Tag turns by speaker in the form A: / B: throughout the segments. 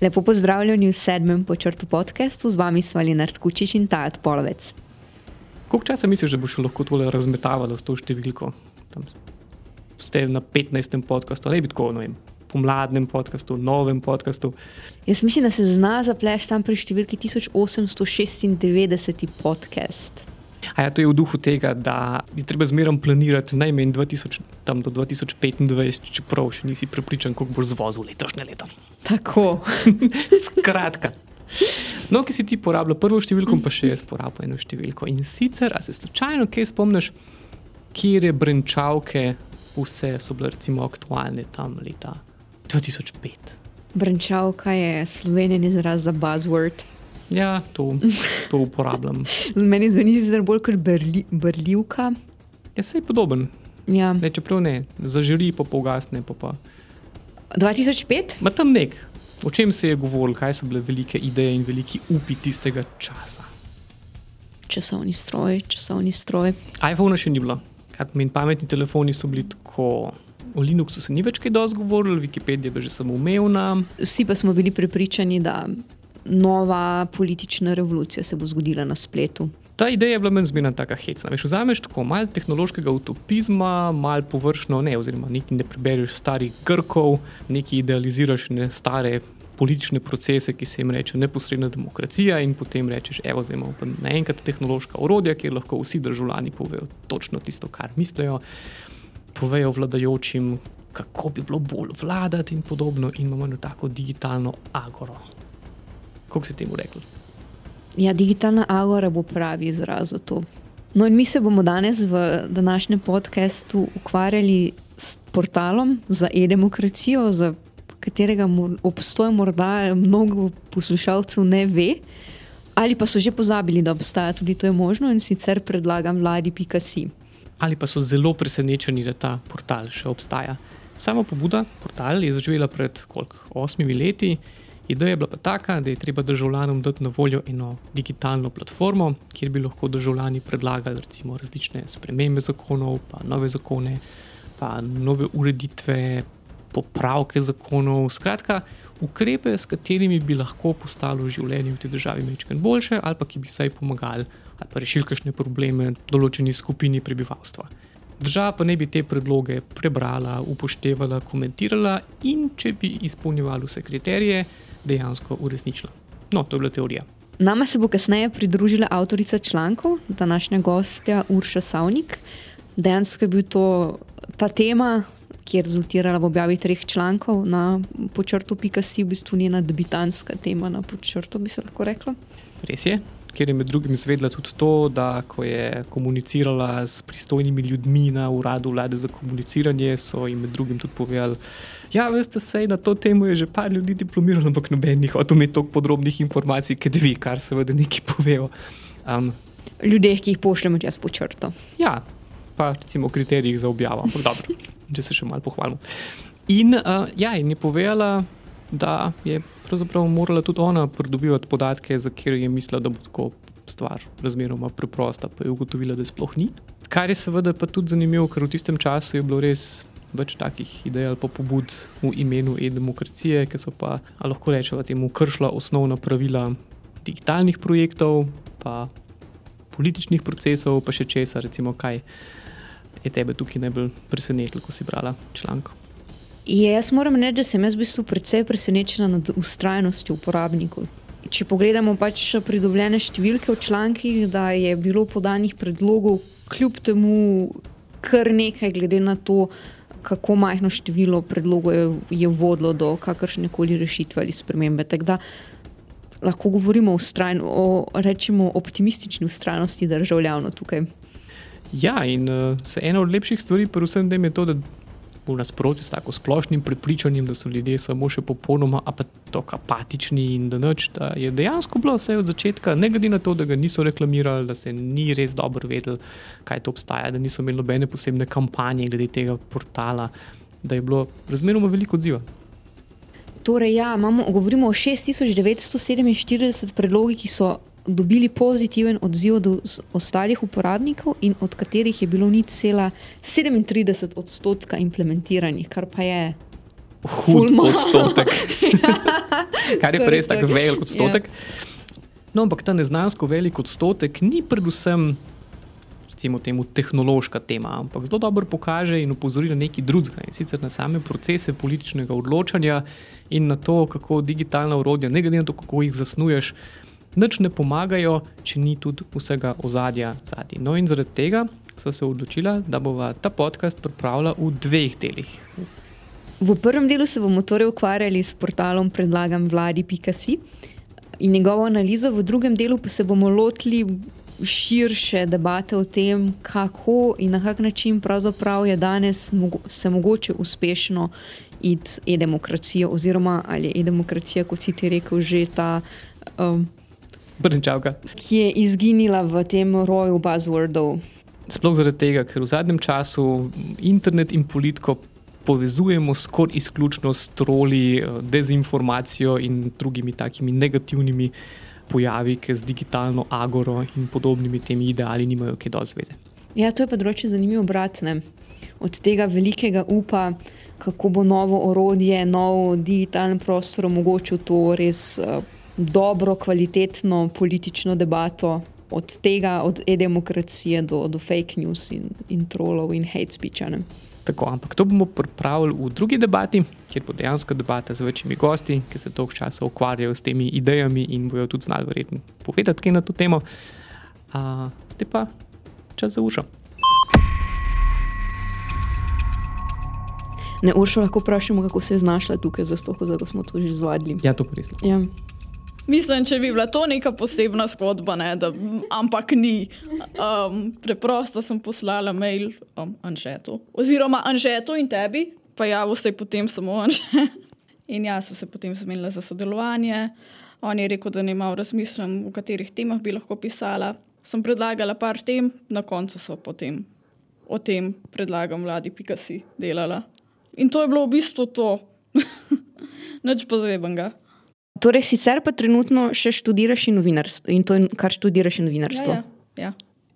A: Lepo pozdravljeni v sedmem počrtu podkastu, z vami smo Lenart Kučič in Tajat Polovec.
B: Koliko časa misliš, da boš lahko tole razmetavala s to številko? Tam ste na 15. podkastu, ali bi tako, no vem, pomladnem podkastu, novem podkastu.
A: Jaz mislim, da se zna zapleš tam pri številki 1896 podcast.
B: A ja, to je v duhu tega, da je treba zmeraj planirati najmanj 2000, do 2025, čeprav še nisi prepričan, kako boš zvozil letošnje leto.
A: Tako.
B: Skratka. No, ki si ti porabljal prvo številko, pa še jaz porabljam eno številko. In sicer, a se slučajno kaj spomniš, kje je brenčavke, vse so bile recimo aktualne tam leta 2005.
A: Brenčavka je slovenjen izraz za buzzword.
B: Ja, to, to uporabljam.
A: Meni zveni zelo bolj kot brli, brljivka.
B: Ja, se je podoben.
A: Ja.
B: Ne, čeprav ne, zaželi pa pogasne. Pa pa.
A: 2005?
B: Ma tam nek. O čem se je govorilo, kaj so bile velike ideje in veliki upi tistega časa?
A: Časovni stroj, časovni stroj.
B: iPhone še ni bilo. In pametni telefoni so bili tako. O Linuxu se ni več kaj dosti govorilo, Wikipedija je že samo umevna.
A: Vsi pa smo bili prepričani, da nova politična revolucija se bo zgodila na spletu.
B: Ta ideja je bila meni zmerno tako hecna. Veš, vzameš tako malo tehnološkega utopizma, malo površno, ne, oziroma nekaj ne prebereš starih Grkov, nekaj idealiziraš ne stare politične procese, ki se jim reče neposredna demokracija, in potem rečeš, evo, zdaj imamo naenkrat tehnološka orodja, kjer lahko vsi državljani povejo točno tisto, kar mislijo, povejo vladajočim, kako bi bilo bolj vladati in podobno, in imamo eno tako digitalno agoro. Kako si temu rekli?
A: Ja, digitalna agora bo pravi izraz za to. No, in mi se bomo danes v današnjem podkastu ukvarjali s portalom za e-demokracijo, za katerega obstoj morda mnogo poslušalcev ne ve, ali pa so že pozabili, da obstaja tudi to je možno in sicer predlagam vladi.si.
B: Ali pa so zelo presenečeni, da ta portal še obstaja. Sama pobuda, portal je zaživela pred koliko, osmimi leti. Ideja je bila pa taka, da je treba državljanom dati na voljo eno digitalno platformo, kjer bi lahko državljani predlagali recimo, različne spremembe zakonov, pa nove zakone, pa nove ureditve, popravke zakonov. Skratka, ukrepe, s katerimi bi lahko postalo življenje v tej državi nekaj boljše, ali pa ki bi saj pomagali ali pa rešili kakšne probleme določeni skupini prebivalstva. Država pa ne bi te predloge prebrala, upoštevala, komentirala in če bi izpolnjevali vse kriterije, dejansko uresničila. No, to je bila teorija.
A: Nama se bo kasneje pridružila avtorica člankov, današnja gostja Urša Savnik. Dejansko je bil to ta tema, ki je rezultirala v objavi treh člankov na počrtu Pikasi, v bistvu njena debitanska tema na počrtu, bi se lahko rekla.
B: Res je, ker je med drugim izvedla tudi to, da ko je komunicirala s pristojnimi ljudmi na uradu vlade za komuniciranje, so jim med drugim tudi povedali. Ja, veste, sej na to temo je že par ljudi diplomiralo, ampak noben jih hoče imeti toliko podrobnih informacij, kot vi, kar seveda neki povejo. Um,
A: Ljudje, ki jih pošljemo čez počrto.
B: Ja, pa recimo o kriterijih za objavo, dobro, če se še malo pohvalimo. In, uh, ja, in je povedala, da je pravzaprav morala tudi ona pridobivati podatke, za kjer je mislila, da bo tako stvar razmeroma preprosta, pa je ugotovila, da sploh ni. Kar je seveda pa tudi zanimivo, ker v tistem času je bilo res več takih idej ali pobud v imenu e-demokracije, ki so pa, lahko rečemo, temu kršila osnovna pravila digitalnih projektov, pa političnih procesov, pa še česa, recimo, kaj je tebe tukaj najbolj presenetilo, ko si brala članek.
A: Jaz moram reči, da sem jaz v bistvu precej presenečena nad ustrajnostjo uporabnikov. Če pogledamo pač pridobljene številke v člankih, da je bilo podanih predlogov, kljub temu, kar nekaj, glede na to, kako majhno število predlogov je, je vodilo do kakršne koli rešitve ali spremembe. Da, lahko govorimo o, strajn, o rečemo, optimistični ustrajnosti državljanov tukaj.
B: Ja, in uh, ena od lepših stvari, predvsem, da je to, da v nasprotju s tako splošnim prepričanjem, da so ljudje samo še popolnoma apatični in da noč, da je dejansko bilo vse od začetka, ne glede na to, da ga niso reklamirali, da se ni res dobro vedel, kaj to obstaja, da niso imeli nobene posebne kampanje glede tega portala, da je bilo razmeroma veliko odziva.
A: Torej, ja, imamo, govorimo o 6947 predlogih, ki so dobili pozitiven odziv od ostalih uporabnikov in od katerih je bilo nič cela 37 odstotka implementiranih, kar pa je.
B: Hud odstotek. kar je res tako velik odstotek. Yeah. No, ampak ta neznansko velik odstotek ni predvsem recimo, temu, tehnološka tema, ampak zelo dobro pokaže in upozori na nekaj drugega in sicer na same procese političnega odločanja in na to, kako digitalna urodja, ne glede na to, kako jih zasnuješ, nič ne pomagajo, če ni tudi vsega ozadja zadnji. No, in zaradi tega sem se odločila, da bova ta podcast pripravila v dveh delih.
A: V prvem delu se bomo torej ukvarjali s portalom predlagam vladi.si in njegovo analizo, v drugem delu pa se bomo lotili širše debate o tem, kako in na kak način pravzaprav je danes mogo se mogoče uspešno iti e-demokracijo, oziroma ali je e-demokracija, kot si ti rekel, že ta. Um,
B: Brnčavka.
A: Ki je izginila v tem roju buzzwordov.
B: Sploh zaradi tega, ker v zadnjem času internet in politiko povezujemo skoraj izključno s troli, eh, dezinformacijo in drugimi takimi negativnimi pojavi, ki z digitalno agoro in podobnimi temi ideali nimajo kaj do zveze.
A: Ja, to je področje zanimivo obratne. Od tega velikega upa, kako bo novo orodje, nov digitalni prostor omogočil to res uh, dobro, kvalitetno politično debato. Od tega, od e-demokracije do, do fake news in, in trolov in hate speech.
B: Tako, ampak to bomo pripravili v drugi debati, kjer bo dejansko debata z večjimi gosti, ki se dolgo časa ukvarjajo s temi idejami in bojo tudi znali verjetno povedati kaj na to temo. Zdaj pa čas za ušo.
A: Ne, Uršo lahko vprašamo, kako se je znašla tukaj, pa smo to že zvadili.
B: Ja, to prislo.
A: Ja.
C: Mislim, če bi bila to neka posebna zgodba, ne, da, ampak ni. Um, preprosto sem poslala mail um, Anžetu, oziroma Anžetu in tebi, pa javil se je potem samo Anže. In jaz sem se potem zmenila za sodelovanje. On je rekel, da ne imam razmišljanja, v katerih temah bi lahko pisala. Sem predlagala par tem, na koncu so potem o tem predlagam vladi Pikasi delala. In to je bilo v bistvu to, nič pozebenega.
A: Torej, sicer pa trenutno še študiraš novinarstvo in to, kar študiraš novinarstvo.
C: Ja, ja, ja.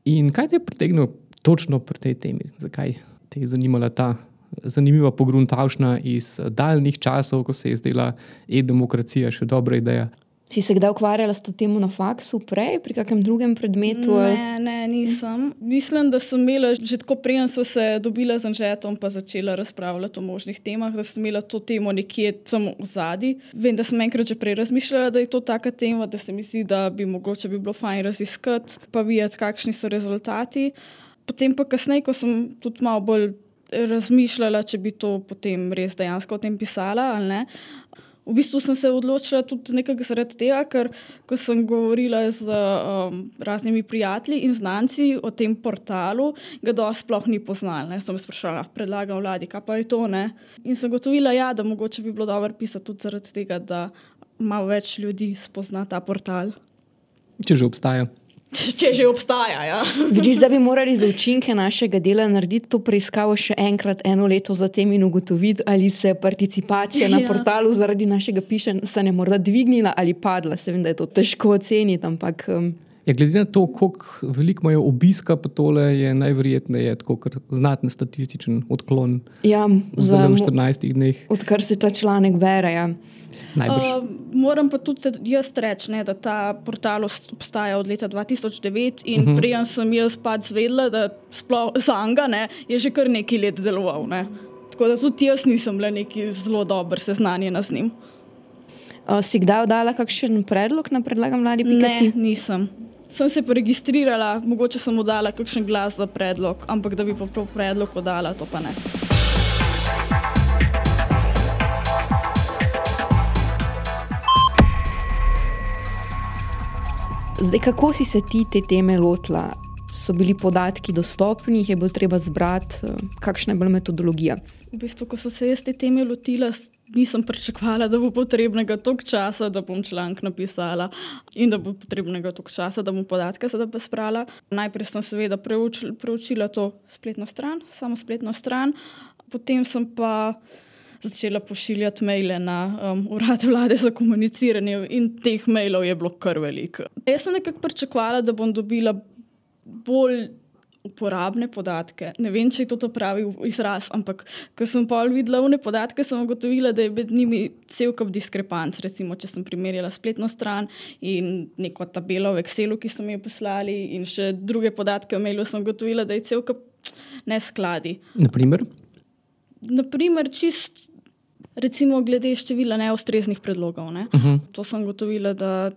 B: In kaj te je pritegnilo točno pri tej temi? Zakaj te je zanimala ta zanimiva pogruntavšna iz daljnih časov, ko se je zdela e-demokracija še dobra ideja?
A: Si se kdaj ukvarjala s to temo na faksu, prej pri kakšnem drugem predmetu?
C: Ne, ne, nisem. Mislim, da sem imela že tako prej, so se dobila z Anžetom, pa začela razpravljati o možnih temah, da sem imela to temo nekje samo v zadnji. Vem, da sem enkrat že prej razmišljala, da je to taka tema, da se mi zdi, da bi mogoče bi bilo fajn raziskati, pa videti, kakšni so rezultati. Potem pa kasneje, ko sem tudi malo bolj razmišljala, če bi to potem res dejansko o tem pisala ali ne. V bistvu sem se odločila tudi nekaj zaradi tega, ker ko sem govorila z um, raznimi prijatelji in znanci o tem portalu, ga dosti sploh ni poznala. Ne. Sem sprašala, predlagam vladi, kaj pa je to. Ne. In sem gotovila, ja, da mogoče bi bilo dobro pisati tudi zaradi tega, da malo več ljudi spozna ta portal.
B: Če že obstaja.
C: Če že obstaja. Ja.
A: Vidiš, da bi morali za učinke našega dela narediti to preiskavo še enkrat, eno leto zatem in ugotoviti, ali se je participacija ja. na portalu zaradi našega pišanja ne morda dvignila ali padla. Se vem, da je to težko oceniti. Ampak, um...
B: ja, glede na to, koliko veliko imajo obiska, pa tole je najverjetneje znaten statističen odklon
A: ja,
B: v 14 dneh.
A: Odkar se ta članek bere. Ja.
C: Uh, moram pa tudi jaz reči, ne, da ta portal obstaja od leta 2009 in uh -huh. prej sem jaz pač zvedela, da sploh za Anga je že kar nekaj let deloval. Ne. Tako da tudi jaz nisem bila neki zelo dober seznanjena z njim.
A: Uh, si kdaj oddala kakšen predlog na predlagam mladi?
C: Ne, nisem. Sem se registrirala, mogoče sem oddala kakšen glas za predlog, ampak da bi pa predlog oddala, to pa ne.
A: Zdaj, kako si se ti te teme lotila? So bili podatki dostopni, jih je bilo treba zbrati, eh, kakšna je bila metodologija?
C: V bistvu, ko sem se jaz te teme lotila, nisem pričakovala, da bo potrebnega toliko časa, da bom članek napisala in da bo potrebnega toliko časa, da bom podatke sedaj besprala. Najprej sem seveda preučila, preučila to spletno stran, samo spletno stran, potem sem pa začela pošiljati maile na um, urad vlade za komuniciranje, in teh mailov je bilo kar veliko. Jaz sem nekako pričakovala, da bom dobila bolj uporabne podatke. Ne vem, če je to pravi izraz, ampak ko sem pa videla vne podatke, sem ugotovila, da je med njimi cel kup diskrepanc. Recimo, če sem primerjala spletno stran in neko tabelo v Excelu, ki so mi jo poslali, in še druge podatke o mailu, sem ugotovila, da je cel kup neskladi.
B: Naprimer?
C: Naprimer, čist. Recimo, glede števila neustreznih predlogov. Ne? Uh -huh. To sem gotovila, da,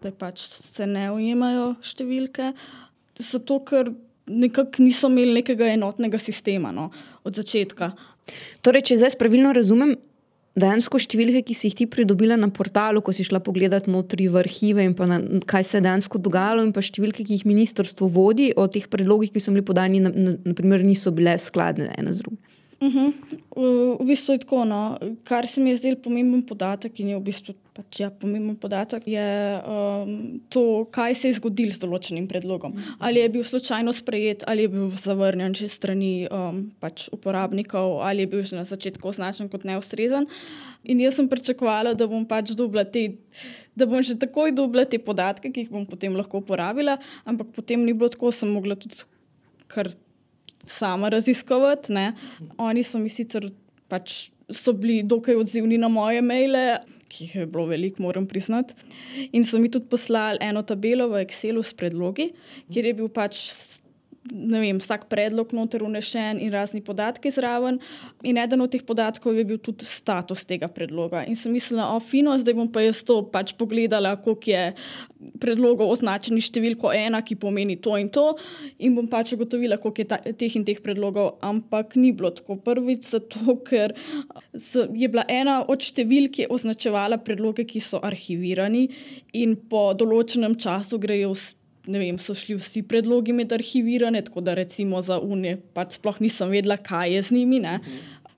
C: da pač se ne ujemajo številke. Zato, ker nekako niso imeli nekega enotnega sistema no, od začetka.
A: Torej, če zdaj pravilno razumem, dejansko številke, ki si jih ti pridobila na portalu, ko si šla pogledat notri v arhive in na, kaj se je dejansko dogajalo, in pa številke, ki jih ministrstvo vodi o teh predlogih, ki so bili podani, na, na, naprimer, niso bile skladne ena z drugim.
C: Uh -huh. v, bistvu je tako. No. Kar se mi je zdel pomemben podatek, in je v bistvu pač, ja, pomemben podatek, je um, to, kaj se je zgodilo z določenim predlogom. Ali je bil slučajno sprejet, ali je bil zavrnjen že strani um, pač uporabnikov, ali je bil že na začetku označen kot neustrezen. In jaz sem pričakovala, da bom pač dobila te. Da bom že takoj dobila te podatke, ki jih bom potem lahko uporabila, ampak potem ni bilo tako, sem mogla tudi kar sama raziskovati. Ne. Oni so mi sicer pač so bili dokaj odzivni na moje maile, ki jih je bilo veliko, moram priznati. In so mi tudi poslali eno tabelo v Excelu s predlogi, kjer je bil pač vem, vsak predlog noter unešen in razni podatki zraven. In eden od teh podatkov je bil tudi status tega predloga. In sem mislila, o, fino, zdaj bom pa jaz to pač pogledala, koliko je predlogov označenih številko ena, ki pomeni to in to, in bom pač ugotovila, koliko je ta, teh in teh predlogov. Ampak ni bilo tako. Prvič, zato ker je bila ena od številk, ki je označevala predloge, ki so arhivirani in po določenem času grejo v ne vem, so šli vsi predlogi med arhivirane, tako da recimo za unije pač sploh nisem vedela, kaj je z njimi. Ne.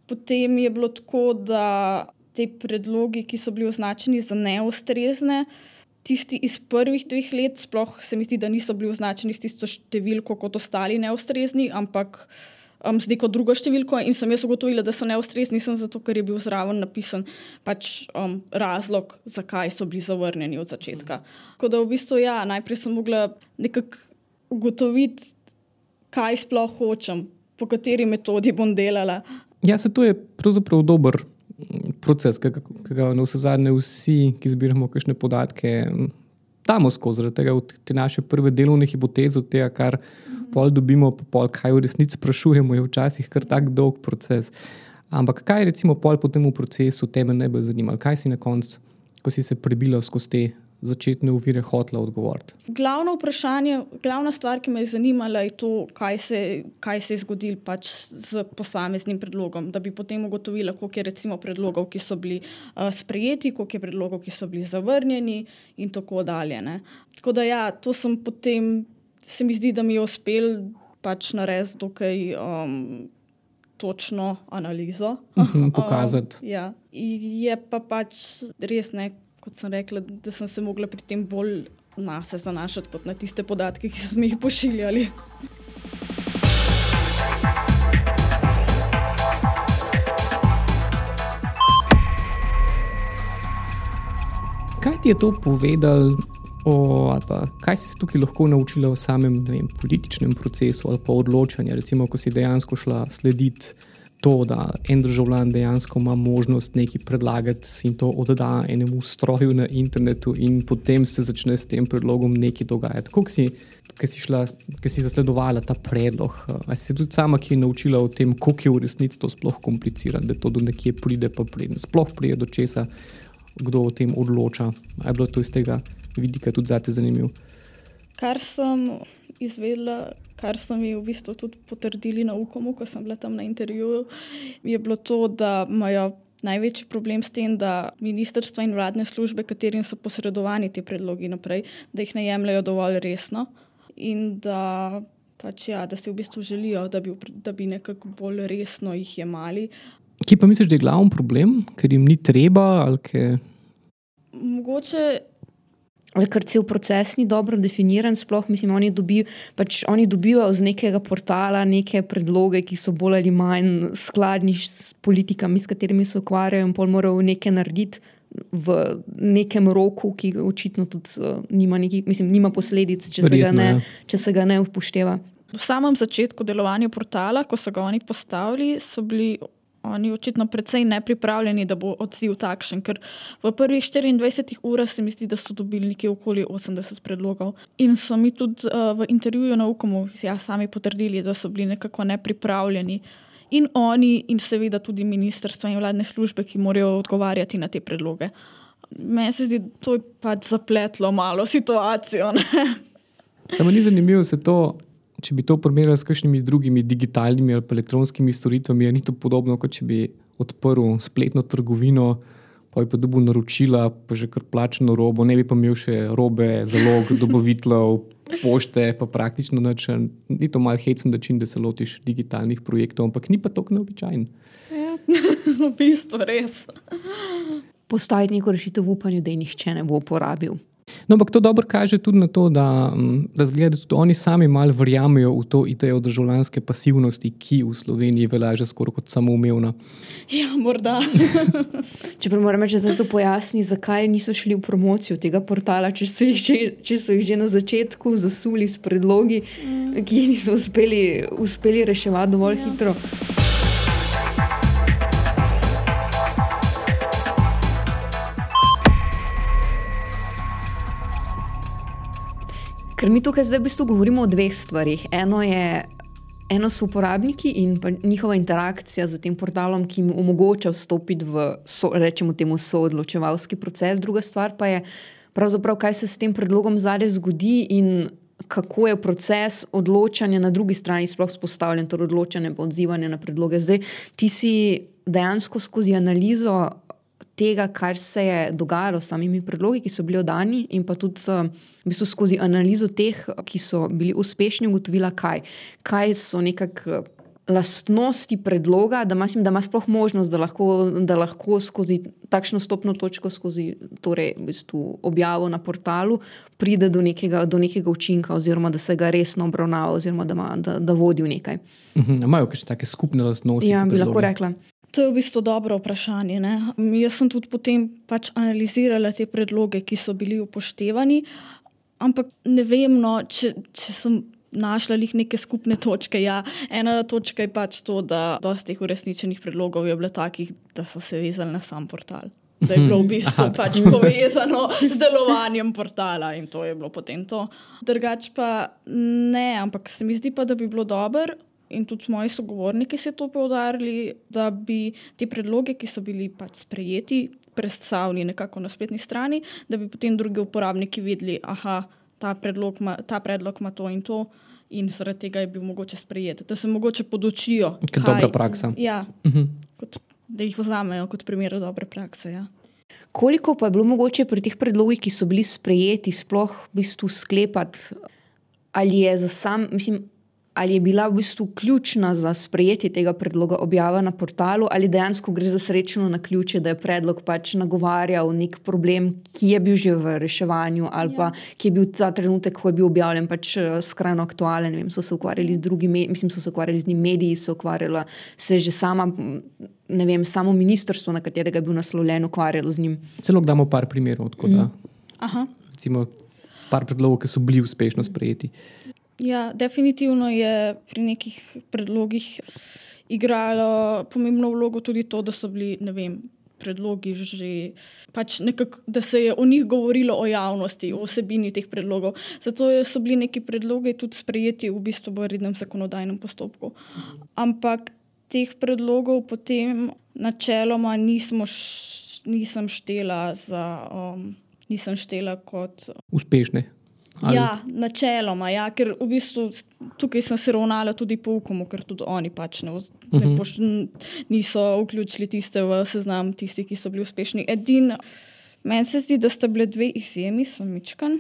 C: Potem je bilo tako, da te predlogi, ki so bili označeni za neustrezne, tisti iz prvih dveh let, sploh se mi zdi, da niso bili označeni s tisto številko kot ostali neustrezni, ampak um, z neko drugo številko. In sem jaz ugotovila, da so neustrezni, zato ker je bil zraven napisan pač, um, razlog, zakaj so bili zavrnjeni od začetka. Tako da v bistvu ja, najprej sem mogla nekako ugotoviti, kaj sploh hočem, po kateri metodi bom delala.
B: Ja, se to je pravzaprav dober. Proces, ki ga na vse zadnje, vsi, ki zbiramo kakšne podatke, damo skozi, tega, te naše prve delovne hipoteze, tega, kar pol dobimo, pa pol, kaj v resnici sprašujemo, je včasih kar tak dolg proces. Ampak kaj je recimo pol po tem procesu tebe najbolj zanimalo? Kaj si na koncu, ko si se prebila skozi te začetne uvire hotla odgovoriti?
C: Glavno vprašanje, glavna stvar, ki me je zanimala, je to, kaj se, kaj se je zgodilo pač z posameznim predlogom. Da bi potem ugotovila, koliko je recimo predlogov, ki so bili uh, sprejeti, koliko je predlogov, ki so bili zavrnjeni, in tako dalje. Ne. Tako da, ja, to sem potem, se mi zdi, da mi je uspel pač narediti dokaj. Um, Točno analizo.
B: Mhm, pokazati.
C: Um, ja. Je pa pač res ne, kot sem rekla, da sem se mogla pri tem bolj na se zanašati kot na tiste podatke, ki so mi jih pošiljali.
B: Kaj ti je to povedal, o, pa, kaj si se tukaj lahko naučila o samem vem, političnem procesu ali pa odločanju, recimo, ko si dejansko šla slediti to, da en državljan dejansko ima možnost nekaj predlagati in to odda enemu stroju na internetu, in potem se začne s tem predlogom nekaj dogajati. Kako si, si, si zasledovala ta predlog? Ali si tudi sama, ki je naučila o tem, kako je v resnici to sploh komplicirano, da to do nekje pride, pa pride. Sploh pride do česa, kdo o tem odloča. Ali je bilo to iz tega vidika tudi zate zanimivo?
C: Kar sem izvedela, kar so mi v bistvu tudi potrdili na UKOM-u, ko sem bila tam na intervjuju, je bilo to, da imajo največji problem s tem, da ministrstva in vladne službe, katerim so posredovani ti predlogi naprej, da jih ne jemljajo dovolj resno in da. Pač ja, da si v bistvu želijo, da bi, da bi nekako bolj resno jih jemali.
B: Kje pa misliš, da je glavni problem, ker jim ni treba? Ke...
C: Mogoče
A: ker cel proces ni dobro definiran. Sploh, mislim, oni, dobi, pač oni dobivajo z nekega portala neke predloge, ki so bolj ali manj skladni s politikami, s katerimi se ukvarjajo, in pol morajo nekaj narediti. V nekem roku, ki očitno tudi uh, nima, neki, mislim, nima posledic, če se,
B: Verjetno,
A: ne,
B: ja.
A: če se ga ne upošteva.
C: V samem začetku delovanja portala, ko so ga oni postavili, so bili oni očitno precej nepripravljeni, da bo odziv takšen. Ker v prvih 24 urah se mi zdi, da so dobili nekje okoli 80 predlogov. In so mi tudi uh, v intervjuju na UKOM-u ja, sami potrdili, da so bili nekako nepripravljeni. In oni, in seveda tudi ministrstva in vladne službe, ki morajo odgovarjati na te predloge. Meni se zdi, da to je pač zapletlo malo situacijo. Ne?
B: Samo ni zanimivo se to, če bi to primerjali s kakšnimi drugimi digitalnimi ali elektronskimi storitvami, je ni to podobno, kot če bi odprl spletno trgovino, pa bi pa dobil naročila, pa že kar plačeno robo, ne bi pa imel še robe, zalog, dobaviteljev, pošte, pa praktično nič. Ni to mal hecen način, da se lotiš digitalnih projektov, ampak ni pa tako neobičajen.
C: Ja, v bistvu res.
A: Postaviti neko rešitev v upanju, da je nihče ne bo uporabil.
B: No, ampak to dobro kaže tudi na to, da, mm, da, zgleda, da tudi oni sami malo verjamejo v to idejo državljanske pasivnosti, ki v Sloveniji velja že skoraj kot samoumevna.
C: Ja, morda.
A: Čeprav moram reči, da to pojasni, zakaj niso šli v promocijo tega portala, če so jih že, če so jih že na začetku zasuli s predlogi, mm. ki jih niso uspeli, uspeli reševati dovolj ja. hitro. Ker mi tukaj zdaj v bistvu govorimo o dveh stvarih. Eno, je, eno so uporabniki in njihova interakcija z tem portalom, ki jim omogoča vstopiti v, so, rečemo, temu soodločevalski proces. Druga stvar pa je kaj se s tem predlogom zadaj zgodi in kako je proces odločanja na drugi strani sploh spostavljen, torej odločanje in odzivanje na predloge. Zdaj, ti si dejansko skozi analizo tega, kar se je dogajalo s samimi predlogi, ki so bili oddani, in pa tudi v bistvu skozi analizo teh, ki so bili uspešni, ugotovila, kaj, kaj so nekako. Lastnosti predloga, da imaš, da imaš sploh možnost, da lahko, da lahko skozi takšno stopno točko, skozi torej, v bistvu objavo na portalu, pride do nekega, do nekega učinka, oziroma da se ga resno obravnava, oziroma da, ima, da, da vodi v nekaj.
B: Mhm, imajo kakšne take skupne lastnosti?
A: Ja, bi lahko rekla.
C: To je v bistvu dobro vprašanje. Ne? Jaz sem tudi potem pač analizirala te predloge, ki so bili upoštevani, ampak ne vem, no, če, če sem našla jih neke skupne točke. Ja, ena točka je pač to, da dosti teh uresničenih predlogov je bilo takih, da so se vezali na sam portal. Da je bilo v bistvu Aha, pač povezano z delovanjem portala in to je bilo potem to. Drugač pa ne, ampak se mi zdi pa, da bi bilo dobro, in tudi moji sogovorniki so to poudarili, da bi te predloge, ki so bili pač sprejeti, predstavljeni nekako na spletni strani, da bi potem drugi uporabniki vedeli, da ta, ta predlog ima to in to. In zaradi tega je bil mogoče sprejeti, da se mogoče podočijo.
B: Kot dobra praksa.
C: Ja, uh -huh. kot, da jih vzamejo kot primer dobre prakse. Ja.
A: Koliko pa je bilo mogoče pri teh predlogih, ki so bili sprejeti, sploh v bistvu sklepati, ali je za sam, mislim, ali je bila v bistvu ključna za sprejetje tega predloga objava na portalu, ali dejansko gre za srečno na ključe, da je predlog pač nagovarjal nek problem, ki je bil že v reševanju, ali pa ja. ki je bil ta trenutek, ko je bil objavljen, pač skrajno aktualen. Vem, so se ukvarjali z drugimi, mislim, so se ukvarjali z njimi mediji, so ukvarjala se že sama. Ne vem, samo ministrstvo, na katerega je bil naslovljen, ukvarjalo z njim.
B: Celo damo par primerov. Mm. Recimo, par predlogov, ki so bili uspešno sprejeti.
C: Ja, definitivno je pri nekih predlogih igralo pomembno vlogo tudi to, da so bili vem, predlogi že. Pač nekak, da se je o njih govorilo o javnosti, o vsebini teh predlogov. Zato so bili neki predlogi tudi sprejeti v bistvu v rednem zakonodajnem postopku. Ampak teh predlogov potem načeloma nismo, š, nisem štela za. Um, Nisem štela kot
B: uspešne.
C: Ali? Ja, načeloma, ja, ker v bistvu tukaj sem se ravnala tudi po ukomu, ker tudi oni pač ne, ne mhm. poš, niso vključili tiste v seznam tistih, ki so bili uspešni. Edin, meni se zdi, da sta bile dve izjemi, sem mičkan.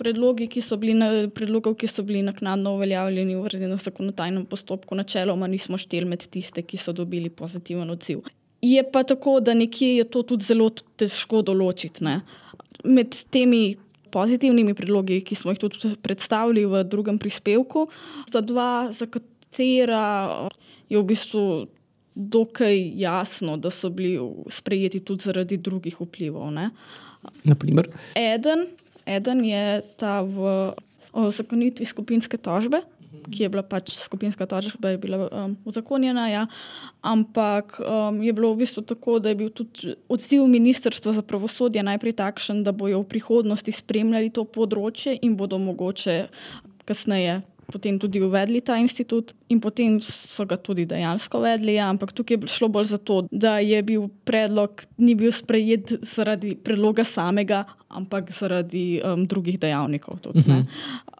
C: Predlogi, ki so bili, na, predlogov, ki so bili naknadno uveljavljeni v rednem zakonodajnem postopku, načeloma nismo šteli med tiste, ki so dobili pozitiven odziv. Je pa tako, da nekje je to tudi zelo težko določiti. Ne? med temi pozitivnimi predlogi, ki smo jih tudi predstavili v drugem prispevku, sta dva, za katera je v bistvu dokaj jasno, da so bili sprejeti tudi zaradi drugih vplivov. Ne.
B: Naprimer?
C: Eden, eden je ta v zakonitvi skupinske tožbe ki je bila pač skupinska točka, je bila um, uzakonjena. Ja. Ampak um, je bilo v bistvu tako, da je bil tudi odziv Ministrstva za pravosodje najprej takšen, da bojo v prihodnosti spremljali to področje in bodo mogoče kasneje. Potem tudi uvedli ta institut, in potem so ga tudi dejansko uvedli. Ja, ampak tukaj je šlo bolj za to, da je bil predlog, ni bil sprejet zaradi predloga samega, ampak zaradi um, drugih dejavnikov. Tudi, uh -huh.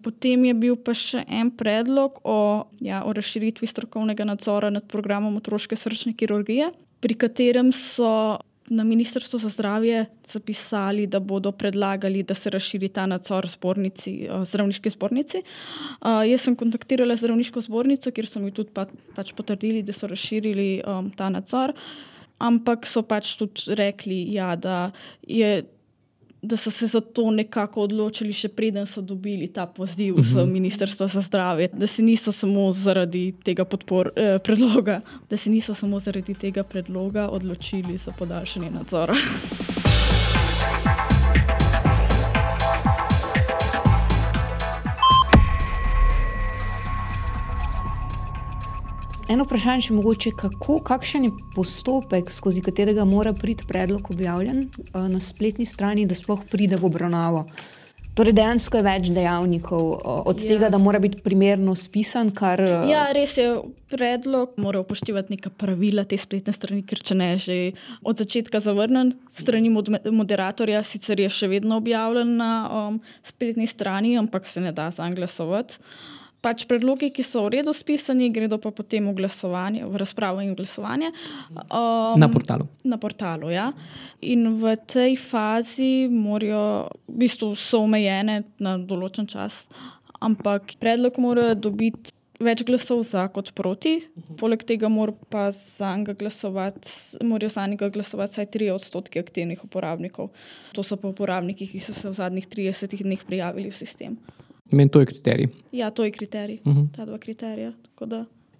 C: Potem je bil pa še en predlog o, ja, o razširitvi strokovnega nadzora nad programom otroške srčne kirurgije, pri katerem so na Ministrstvu za zdravje zapisali, da bodo predlagali, da se razširi ta nadzor zbornici, zdravniški zbornici. Uh, jaz sem kontaktirala zdravniško zbornico, kjer so mi tudi pa, pač potrdili, da so razširili um, ta nadzor. Ampak so pač tudi rekli, ja, da je da so se za to nekako odločili, še preden so dobili ta poziv uh -huh. z mhm. Ministrstva za zdravje, da se niso samo zaradi tega podpor, eh, predloga, da se niso samo zaradi tega predloga odločili za podaljšanje nadzora.
A: Eno vprašanje, če mogoče, kako, kakšen je postopek, skozi katerega mora priti predlog objavljen uh, na spletni strani, da sploh pride v obravnavo. Torej, dejansko je več dejavnikov, uh, od ja. tega, da mora biti primerno spisan. Kar, uh,
C: ja, res je. Predlog mora upoštevati neka pravila te spletne strani, ker če ne, že od začetka zavrnen, strani mod moderatorja, sicer je še vedno objavljen na um, spletni strani, ampak se ne da za anglasovati pač predlogi, ki so v redu spisani, gredo pa potem v glasovanje, v razpravo in glasovanje.
B: Um, na portalu.
C: Na portalu, ja. In v tej fazi morajo, v bistvu so omejene na določen čas, ampak predlog mora dobiti. Več glasov za kot proti, poleg tega mora pa za njega glasovati, morajo za njega glasovati vsaj 3 odstotke aktivnih uporabnikov. To so pa uporabniki, ki so se v zadnjih 30 dneh prijavili v sistem.
B: Meni to je kriterij.
C: Ja, to je kriterij. Uh mhm. -huh. Ta dva kriterija.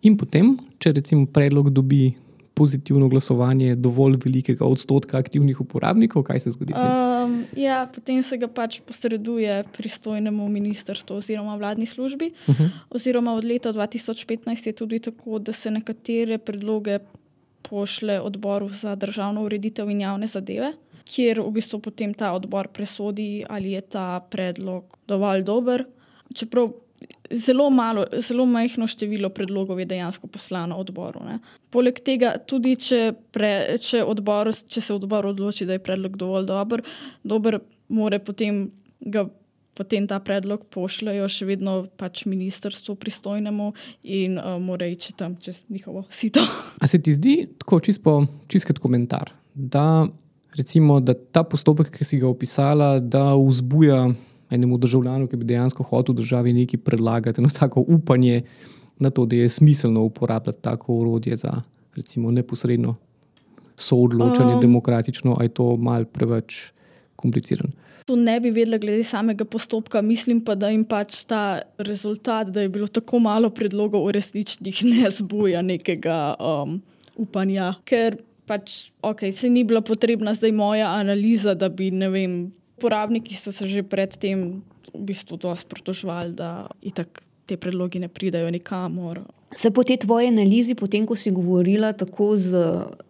B: In potem, če recimo predlog dobi pozitivno glasovanje dovolj velikega odstotka aktivnih uporabnikov, kaj se zgodi?
C: Um, ja, potem se ga pač posreduje pristojnemu ministrstvu oziroma vladni službi. Uh mhm. -huh. Oziroma od leta 2015 je tudi tako, da se nekatere predloge pošle odboru za državno ureditev in javne zadeve. Kjer v bistvu potem ta odbor presodi, ali je ta predlog dovolj dober, čeprav zelo malo, zelo majhno število predlogov je dejansko poslano odboru. Ne. Poleg tega, tudi če, pre, če, odbor, če se odbor odloči, da je predlog dovolj dober, dober more potem ga. Potem ta predlog pošljajo še vedno pač ministrstvu pristojnemu in uh, mora iti tam čez njihovo sito.
B: A se ti zdi tako čisto čist komentar, da, recimo, da ta postopek, ki si ga opisala, da vzbuja enemu državljanu, ki bi dejansko hotel državi nekaj predlagati, eno tako upanje na to, da je smiselno uporabljati tako urodje za recimo, neposredno soodločanje, um, demokratično, ali je to mal preveč komplicirano.
C: To ne bi vedela, glede samega postopka. Mislim pa, da jim pač ta rezultat, da je bilo tako malo predlogov uresničenih, ne zbuja nekega um, upanja. Ker pač, ok, se ni bila potrebna zdaj moja analiza, da bi, ne vem, uporabniki so se že predtem v bistvu dosti protožvali, da itak te predlogi ne pridajo nikamor.
A: Se po tej tvoji analizi, potem ko si govorila tako z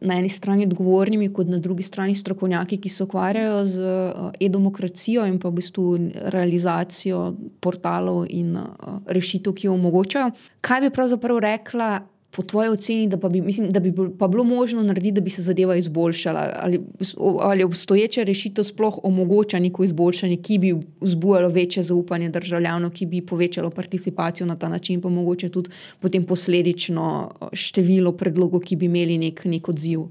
A: na eni strani odgovornimi, kot na drugi strani strokovnjaki, ki se ukvarjajo z eh, e-demokracijo in pa v bistvu realizacijo portalov in eh, rešitev, ki jo omogočajo, kaj bi pravzaprav rekla? Po tvoji oceni, da, bi, mislim, da bi pa bilo možno narediti, da bi se zadeva izboljšala? Ali, ali obstoječa rešitev sploh omogoča neko izboljšanje, ki bi vzbujalo večje zaupanje državljanov, ki bi povečalo participacijo na ta način, pa mogoče tudi potem posledično število predlogov, ki bi imeli nek, nek odziv?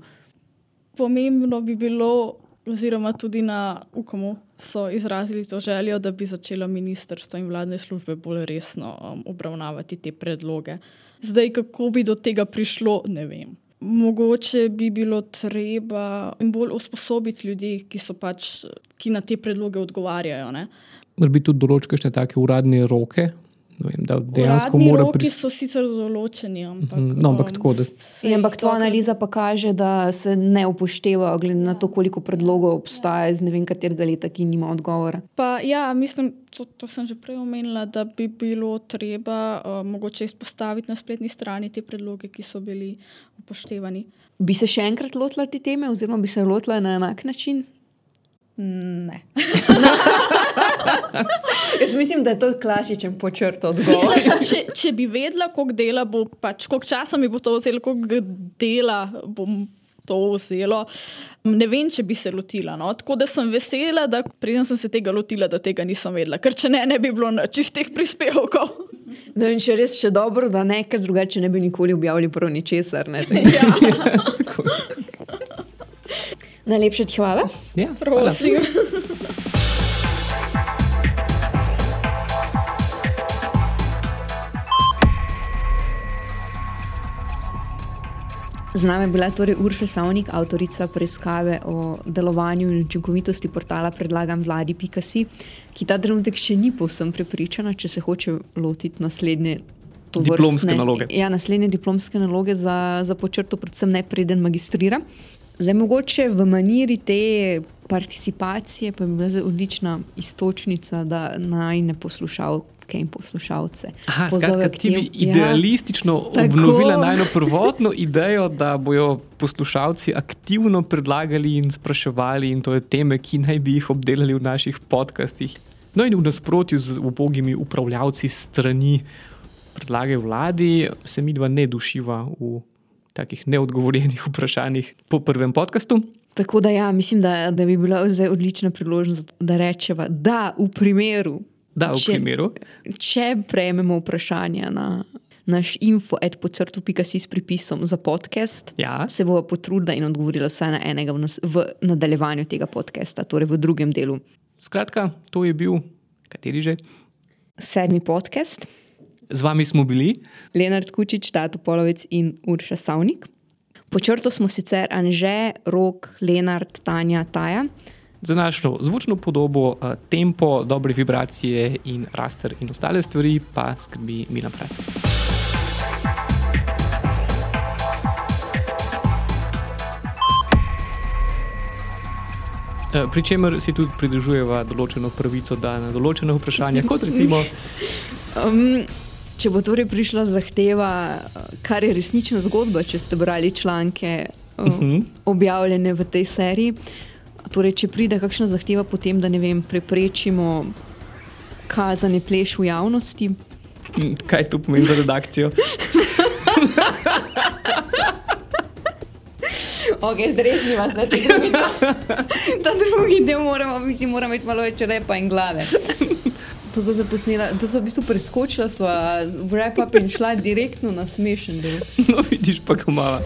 C: Pomembno bi bilo, oziroma tudi na UKOM-u so izrazili to željo, da bi začela ministrstvo in vladne službe bolj resno um, obravnavati te predloge. Zdaj, kako bi do tega prišlo, ne vem. Mogoče bi bilo treba bolj usposobiti ljudi, ki, pač, ki na te predloge odgovarjajo.
B: Morda tudi določiti take uradne roke, Vem, da dejansko
C: mora biti. Roki so sicer določeni, ampak,
B: no, ampak, tako, da...
A: ja, ampak tvoja analiza pa kaže, da se ne upošteva, glede na to, koliko predlogov obstaja iz ne vem katerega leta, ki nima odgovora.
C: Pa, ja, mislim, to, to sem že prej omenila, da bi bilo treba uh, mogoče izpostaviti na spletni strani te predloge, ki so bili upoštevani.
A: Bi se še enkrat lotila te teme, oziroma bi se lotila na enak način?
C: Ne.
A: Jaz mislim, da je to klasičen počrt odgovor.
C: če, če bi vedela, koliko dela bo, pač koliko časa mi bo to vzelo, koliko dela bom to vzelo, ne vem, če bi se lotila. No? Tako da sem vesela, da preden sem se tega lotila, da tega nisem vedela, ker če ne, ne bi bilo čistih prispevkov.
A: No, in če res še dobro, da ne, ker drugače ne bi nikoli objavili prav ničesar. Ja. Najlepša ti hvala.
B: Ja,
C: prosim.
A: Z nami je bila torej Urša Savnik, avtorica preiskave o delovanju in učinkovitosti portala Predlagam vladi Pikasi, ki ta trenutek še ni povsem prepričana, če se hoče lotiti naslednje.
B: Diplomske naloge.
A: Ja, naslednje diplomske naloge za, za počrto, predvsem ne preden magistrira. Zdaj, mogoče v maniri te participacije, pa bi bila odlična istočnica, da naj ne poslušalke in poslušalce.
B: Aha, skratka, ti bi ja. idealistično ja, obnovila najno prvotno idejo, da bojo poslušalci aktivno predlagali in spraševali, in to je teme, ki naj bi jih obdelali v naših podcastih. No, in v nasprotju z ubogimi upravljavci strani predlage vladi, se mi dva ne dušiva v takih neodgovorjenih vprašanjih po prvem podkastu.
A: Tako da, ja, mislim, da, da bi bila zdaj odlična priložnost, da rečemo, da v primeru,
B: da, v če, primeru.
A: če prejmemo vprašanja na naš info, edpocrtu.com s pripisom za podcast,
B: ja.
A: se bo potrudila in odgovorila vsaj na enega v, nas, v nadaljevanju tega podcasta, torej v drugem delu.
B: Skratka, to je bil, kateri že?
A: Sedmi podcast.
B: Z vami smo bili
A: Leonard Kučič, Tato Polovec in Urša Savnik. Počrto smo sicer Anže, Rok, Leonard, Tanja, Taja.
B: Za našo zvočno podobo, eh, tempo, dobre vibracije in raster in ostale stvari pa skrbi Milan Prasa. Eh, Pričemer si tudi pridružujeva določeno pravico, da na določene vprašanja, kot recimo.
A: Um, Če bo torej prišla zahteva, kar je resnična zgodba, če ste brali članke uh mhm. -huh. objavljene v tej seriji, torej, če pride kakšna zahteva, potem da ne vem, preprečimo kazanje pleš v javnosti.
B: Hm, kaj to pomeni za redakcijo?
A: Okay, Zdrezni vas, da če vidimo. Ta drugi del moramo, mislim, moramo imeti malo več repa in glave to, da zaposnila, to so v bistvu preskočila, sva v rep-up in šla direktno na smešen del.
B: No, vidiš pa, kako malo.